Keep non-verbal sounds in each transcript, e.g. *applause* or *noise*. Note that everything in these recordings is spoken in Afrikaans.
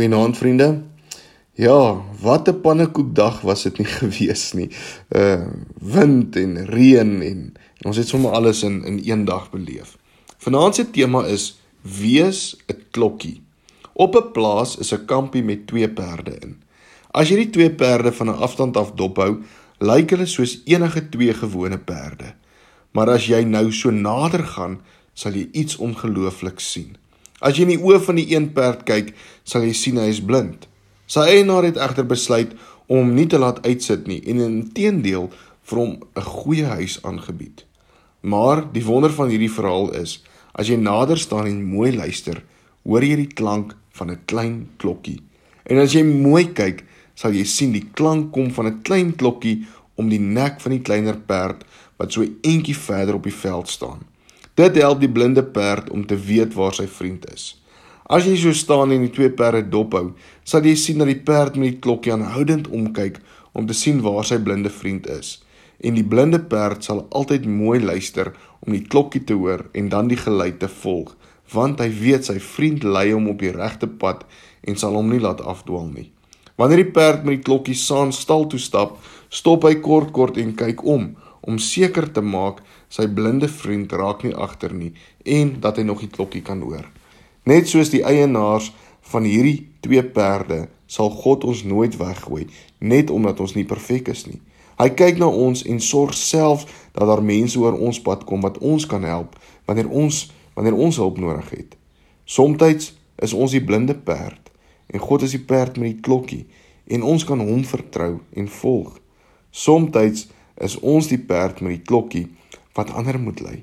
Goeienaand vriende. Ja, wat 'n pannekoekdag was dit nie *laughs* gewees nie. Uh wind en reën en, en ons het sommer alles in in een dag beleef. Vanaand se tema is wees 'n klokkie. Op 'n plaas is 'n kampie met twee perde in. As jy die twee perde van 'n afstand af dophou, lyk hulle soos enige twee gewone perde. Maar as jy nou so nader gaan, sal jy iets ongelooflik sien. As jy in die oë van die een perd kyk, sal jy sien hy is blind. Sy eienaar het egter besluit om hom nie te laat uitsit nie en inteendeel vir hom 'n goeie huis aangebied. Maar die wonder van hierdie verhaal is, as jy nader staan en mooi luister, hoor jy die klank van 'n klein klokkie. En as jy mooi kyk, sal jy sien die klank kom van 'n klein klokkie om die nek van die kleiner perd wat so eentjie verder op die veld staan. Dit help die blinde perd om te weet waar sy vriend is. As jy so staan en die twee perde dophou, sal jy sien dat die perd met die klokkie aanhoudend omkyk om te sien waar sy blinde vriend is. En die blinde perd sal altyd mooi luister om die klokkie te hoor en dan die geluid te volg, want hy weet sy vriend lei hom op die regte pad en sal hom nie laat afdwaal nie. Wanneer die perd met die klokkie saam stal toe stap, stop hy kort kort en kyk om om seker te maak sy blinde vriend raak nie agter nie en dat hy nog die klokkie kan hoor. Net soos die eienaars van hierdie twee perde sal God ons nooit weggooi net omdat ons nie perfek is nie. Hy kyk na ons en sorg self dat daar mense oor ons pad kom wat ons kan help wanneer ons wanneer ons hulp nodig het. Somstyds is ons die blinde perd en God is die perd met die klokkie en ons kan hom vertrou en volg. Somstyds is ons die perd met die klokkie wat ander moet lei.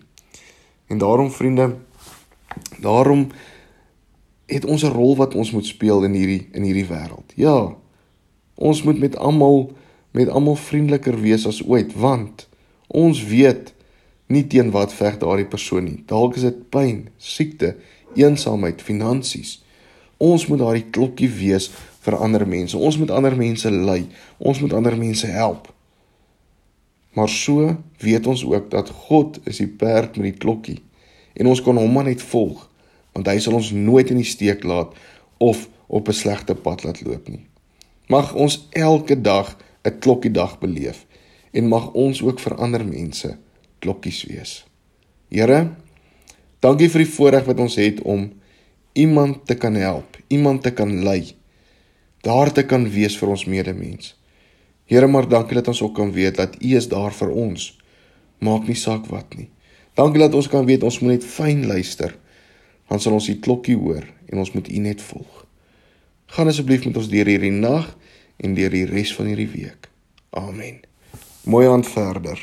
En daarom vriende, daarom het ons 'n rol wat ons moet speel in hierdie in hierdie wêreld. Ja. Ons moet met almal met almal vriendeliker wees as ooit want ons weet nie teen wat veg daardie persoon nie. Dalk is dit pyn, siekte, eensaamheid, finansies. Ons moet daardie klokkie wees vir ander mense. Ons moet ander mense lei. Ons moet ander mense help. Maar so weet ons ook dat God is die perd met die klokkie en ons kan hom maar net volg want hy sal ons nooit in die steek laat of op 'n slegte pad laat loop nie. Mag ons elke dag 'n klokkiedag beleef en mag ons ook vir ander mense klokkies wees. Here, dankie vir die voorreg wat ons het om iemand te kan help, iemand te kan lei, daar te kan wees vir ons medemens. Here, maar dankie dat ons ook kan weet dat U is daar vir ons. Maak nie saak wat nie. Dankie dat ons kan weet ons moet net fyn luister. Dan sal ons die klokkie hoor en ons moet U net volg. Gaan asseblief met ons deur hierdie nag en deur die res van hierdie week. Amen. Mooi aand verder.